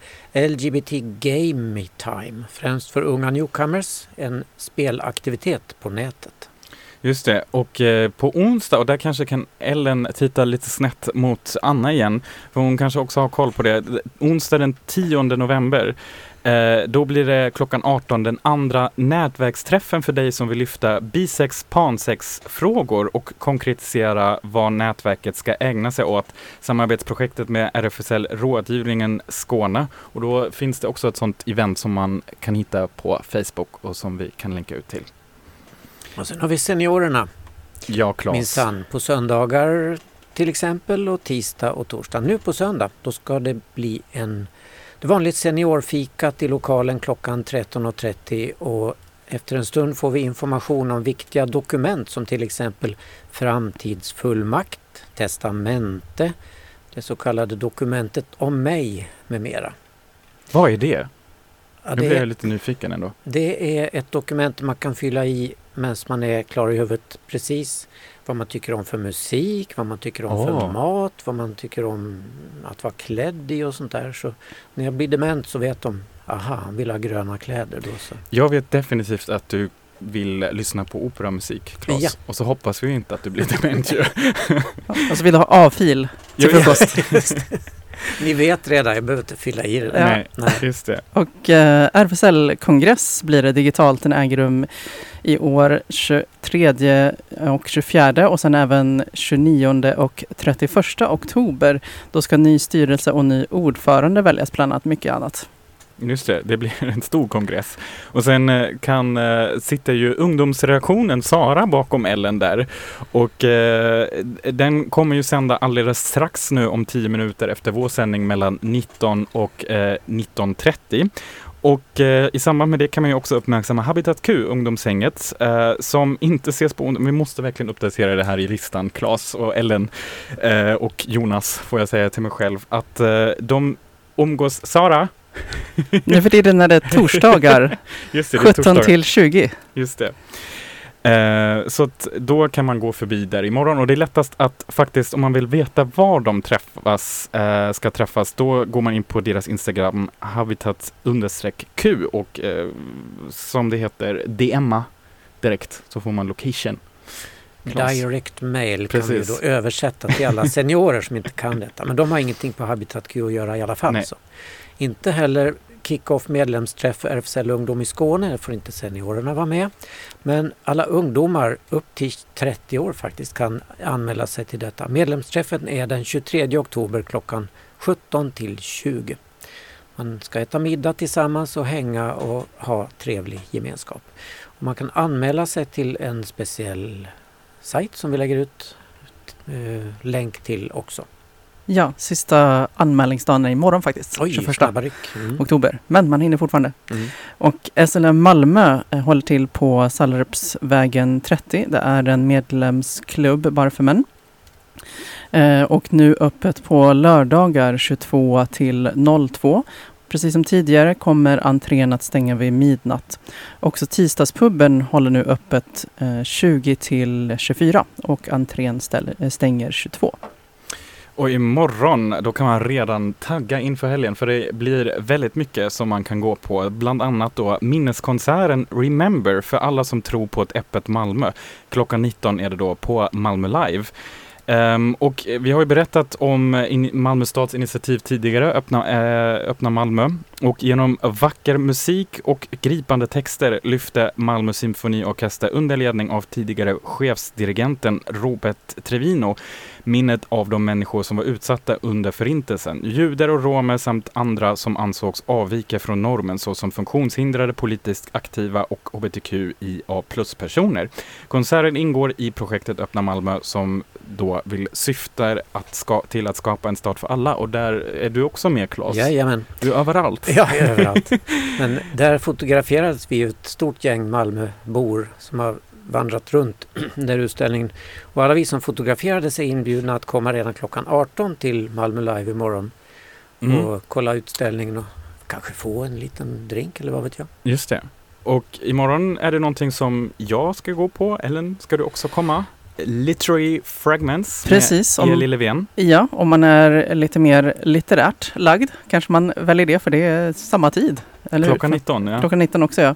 LGBT Game Time. Främst för unga newcomers, en spelaktivitet på nätet. Just det, och eh, på onsdag, och där kanske kan Ellen titta lite snett mot Anna igen, för hon kanske också har koll på det. Onsdag den 10 november, eh, då blir det klockan 18 den andra nätverksträffen för dig som vill lyfta bisex, pansex frågor och konkretisera vad nätverket ska ägna sig åt. Samarbetsprojektet med RFSL Rådgivningen Skåne. Och då finns det också ett sånt event som man kan hitta på Facebook och som vi kan länka ut till. Och sen har vi seniorerna. Ja, Claes. Minsann. På söndagar till exempel och tisdag och torsdag. Nu på söndag då ska det bli en det vanligt seniorfikat i lokalen klockan 13.30 och efter en stund får vi information om viktiga dokument som till exempel framtidsfullmakt, testamente, det så kallade dokumentet om mig med mera. Vad är det? Ja, Nu blir jag lite nyfiken ändå. Det är ett dokument man kan fylla i medan man är klar i huvudet precis vad man tycker om för musik, vad man tycker om för Åh. mat, vad man tycker om att vara klädd i och sånt där. Så när jag blir dement så vet de, aha, han vill ha gröna kläder då så. Jag vet definitivt att du vill lyssna på operamusik, Claes. Ja. Och så hoppas vi inte att du blir dement ju. Och [LAUGHS] så vill du ha A-fil till frukost. [LAUGHS] Ni vet redan, jag behöver inte fylla i det där. Nej, Nej. just det. Och eh, RFSL-kongress blir det digitalt. Den äger rum i år 23 och 24 och sen även 29 och 31 oktober. Då ska ny styrelse och ny ordförande väljas bland annat mycket annat. Just det, det blir [LAUGHS] en stor kongress. Och sen eh, kan, eh, sitter ju ungdomsreaktionen Sara bakom Ellen där. Och eh, den kommer ju sända alldeles strax nu om 10 minuter efter vår sändning mellan 19 och eh, 19.30. Och eh, i samband med det kan man ju också uppmärksamma Habitat Q, ungdomshänget, eh, som inte ses på. Vi måste verkligen uppdatera det här i listan, Claes och Ellen eh, och Jonas, får jag säga till mig själv, att eh, de umgås, Sara? Nu för tiden är det [LAUGHS] torsdagar Just det, det är 17 torsdagar. till 20. Just det. Eh, så att då kan man gå förbi där imorgon och det är lättast att faktiskt om man vill veta var de träffas, eh, ska träffas, då går man in på deras Instagram habitat Q och eh, som det heter DMa direkt så får man location. Klas. Direct mail kan vi Precis. då översätta till alla [LAUGHS] seniorer som inte kan detta. Men de har ingenting på Habitat Q att göra i alla fall. Nej. Så. Inte heller kick-off medlemsträff för RFSL Ungdom i Skåne, där får inte seniorerna vara med. Men alla ungdomar upp till 30 år faktiskt kan anmäla sig till detta. Medlemsträffen är den 23 oktober klockan 17 till 20. Man ska äta middag tillsammans och hänga och ha trevlig gemenskap. Och man kan anmäla sig till en speciell sajt som vi lägger ut eh, länk till också. Ja, sista anmälningsdagen är imorgon faktiskt. Oj, 21 snabba ryck. Mm. oktober. Men man hinner fortfarande. Mm. Och SLM Malmö eh, håller till på Sallerupsvägen 30. Det är en medlemsklubb bara för män. Eh, och nu öppet på lördagar 22 till 02. Precis som tidigare kommer entrén att stänga vid midnatt. Också tisdagspubben håller nu öppet eh, 20 till 24 och entrén ställer, eh, stänger 22. Och imorgon, då kan man redan tagga inför helgen för det blir väldigt mycket som man kan gå på. Bland annat då minneskonserten Remember för alla som tror på ett öppet Malmö. Klockan 19 är det då på Malmö Live. Um, och vi har ju berättat om in Malmö stads initiativ tidigare, Öppna, eh, Öppna Malmö. Och genom vacker musik och gripande texter lyfte Malmö symfoniorkester under ledning av tidigare chefsdirigenten Robert Trevino minnet av de människor som var utsatta under förintelsen. Judar och romer samt andra som ansågs avvika från normen såsom funktionshindrade, politiskt aktiva och hbtqia plus-personer. Konserten ingår i projektet Öppna Malmö som då vill syftar att ska, till att skapa en start för alla och där är du också med Claes. Jajamän. Du är överallt. Ja, överallt. [LAUGHS] Men där fotograferades vi ett stort gäng Malmöbor som har vandrat runt [CLEARS THROAT] där utställningen. Och alla vi som fotograferades är inbjudna att komma redan klockan 18 till Malmö Live imorgon Mm, och kolla utställningen och kanske få en liten drink eller vad vet jag. just det. Och imorgon är det någonting som jag ska gå på. Ellen, ska du också komma? Literary Fragments Precis, med Eli Löfven. Ja, om man är lite mer litterärt lagd kanske man väljer det för det är samma tid. Eller hur? Klockan 19, ja. Klockan 19 också ja.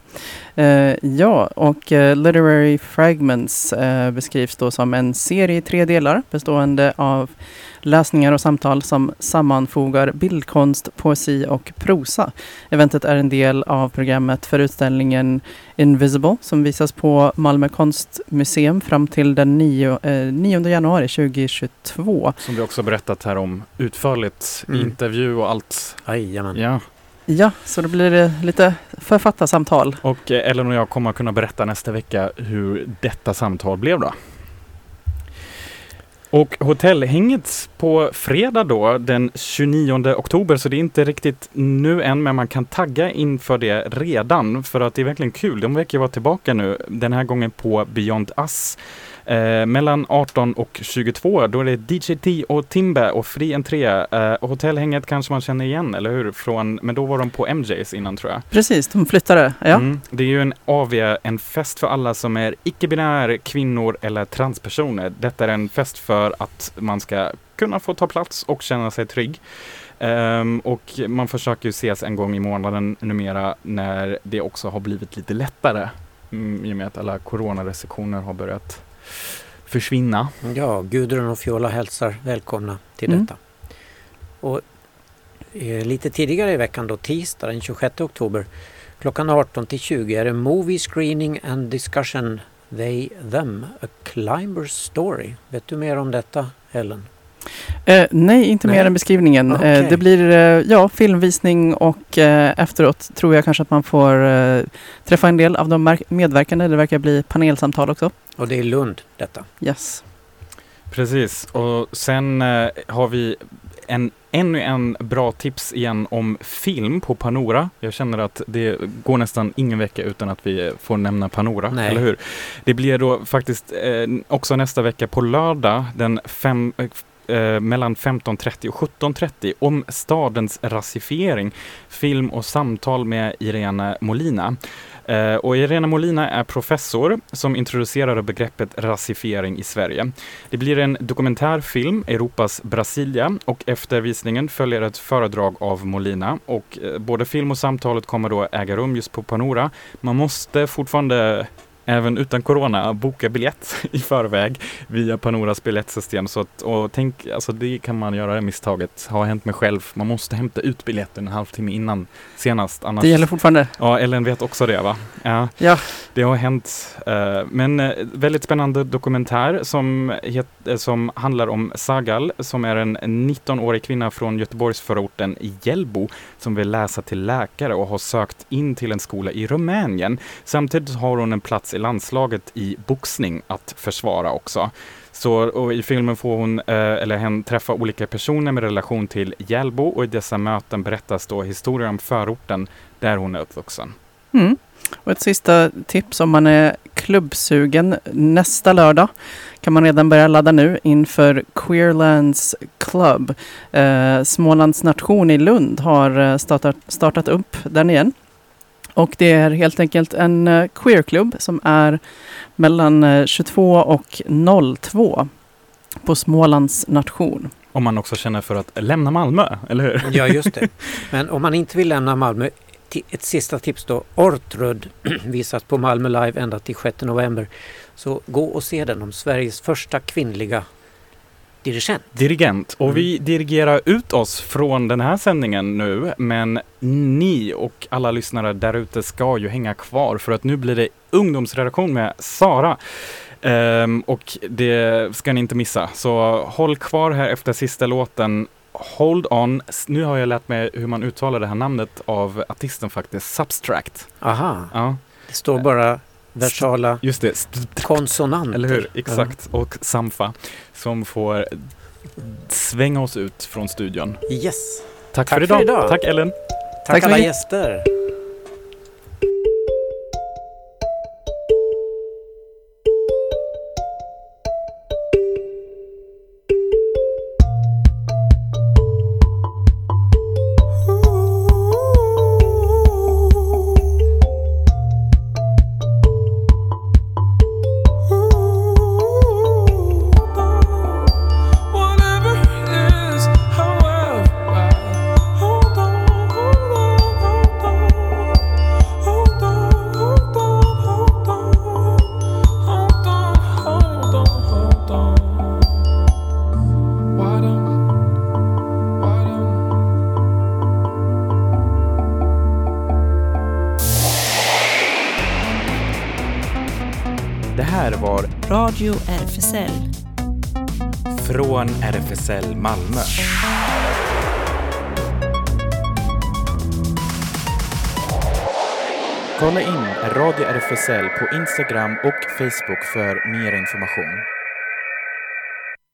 Eh, ja, och eh, Literary Fragments eh, beskrivs då som en serie i tre delar bestående av läsningar och samtal som sammanfogar bildkonst, poesi och prosa. Eventet är en del av programmet för utställningen Invisible som visas på Malmö konstmuseum fram till den 9, eh, 9 januari 2022. Som vi också berättat här om utförligt, Mm. intervju och allt. Jajamän. Ja. Ja, så då blir det lite författarsamtal. Och eh, Ellen och jag kommer att kunna berätta nästa vecka hur detta samtal blev då. Och hotellhänget på fredag då, den 29 oktober, så det är inte riktigt nu än, men man kan tagga inför det redan, för att det är verkligen kul. De verkar vara tillbaka nu, den här gången på Beyond Us. Eh, mellan 18 och 22, då är det DJT och Timbe och fri entré. Eh, hotellhänget kanske man känner igen, eller hur? Från, men då var de på MJs innan tror jag. Precis, de flyttade. Ja. Mm, det är ju en AV, en fest för alla som är icke-binär, kvinnor eller transpersoner. Detta är en fest för att man ska kunna få ta plats och känna sig trygg. Ehm, och man försöker ju ses en gång i månaden numera när det också har blivit lite lättare. Mm, I och med att alla coronarestriktioner har börjat försvinna. Ja, Gudrun och Fiola hälsar välkomna till Mm. detta. Och eh, lite tidigare i veckan då, tisdag den 26 oktober klockan 18 till 20 är det Movie Screening and Discussion They Them A Climber's Story. Vet du mer om detta Ellen? Eh, nej, inte mer Nej. än beskrivningen. Eh, Okej. det blir eh, ja, filmvisning och eh, efteråt tror jag kanske att man får eh, träffa en del av de medverkande. Det verkar bli panelsamtal också. Och det är Lund detta. Yes. Precis, och sen eh, har vi en, ännu en bra tips igen om film på Panora. Jag känner att det går nästan ingen vecka utan att vi får nämna Panora, Nej. eller hur? Det blir då faktiskt eh, också nästa vecka på lördag den fem, eh, mellan 15.30 och 17.30 om stadens rasifiering. Film och samtal med Irene Molina. Eh, och Irena Molina är professor som introducerade begreppet rasifiering i Sverige. Det blir en dokumentärfilm, Europas Brasilia, och efter visningen följer ett föredrag av Molina. Och eh, både film och samtalet kommer då äga rum just på Panora. Man måste fortfarande även utan corona boka biljett [LAUGHS] i förväg via Panoras biljettsystem. Så att, och tänk, alltså det kan man göra det misstaget, har hänt mig själv. Man måste hämta ut biljetten en halvtimme innan senast. Annars, Det gäller fortfarande. Ja, Ellen vet också det va? Ja, Ja. det har hänt. eh, men eh, väldigt spännande dokumentär som, het, eh, som handlar om Sagal som är en 19-årig kvinna från Göteborgsförorten Hjällbo som vill läsa till läkare och har sökt in till en skola i Rumänien. Samtidigt har hon en plats i landslaget i boxning att försvara också. Så, och I filmen får hon, eh, eller hen, träffa olika personer med relation till Hjällbo och i dessa möten berättas då historier om förorten där hon är uppvuxen. Mm. Och ett sista tips om man är klubbsugen. Nästa lördag kan man redan börja ladda nu inför Queerlands Club. Eh, Smålands nation i Lund har eh, startat, startat upp den igen. Och det är helt enkelt en eh, queerklubb som är mellan eh, 22 och 02 på Smålands nation. Om man också känner för att lämna Malmö, eller hur? Ja, just det. [LAUGHS] Men om man inte vill lämna Malmö, ett sista tips då. Ortrud [CLEARS THROAT] visas på Malmö Live ända till 6 november. Så gå och se den om Sveriges första kvinnliga dirigent. Dirigent. Och Mm. vi dirigerar ut oss från den här sändningen nu, men ni och alla lyssnare där ute ska ju hänga kvar för att nu blir det ungdomsredaktion med Sara. Ehm, och det ska ni inte missa. Så håll kvar här efter sista låten. Hold on. Nu har jag lärt mig hur man uttalar det här namnet av artisten faktiskt. Substract. Aha, Ja, det står bara versala just det. Konsonanter. Eller hur? Exakt. Och Samfa som får svänga oss ut från studion. Yes. Tack, Tack för, för idag. idag. Tack Ellen. Tack, Tack alla gäster. SL Malmö. Kolla in Radio RFSL på Instagram och Facebook för mer information.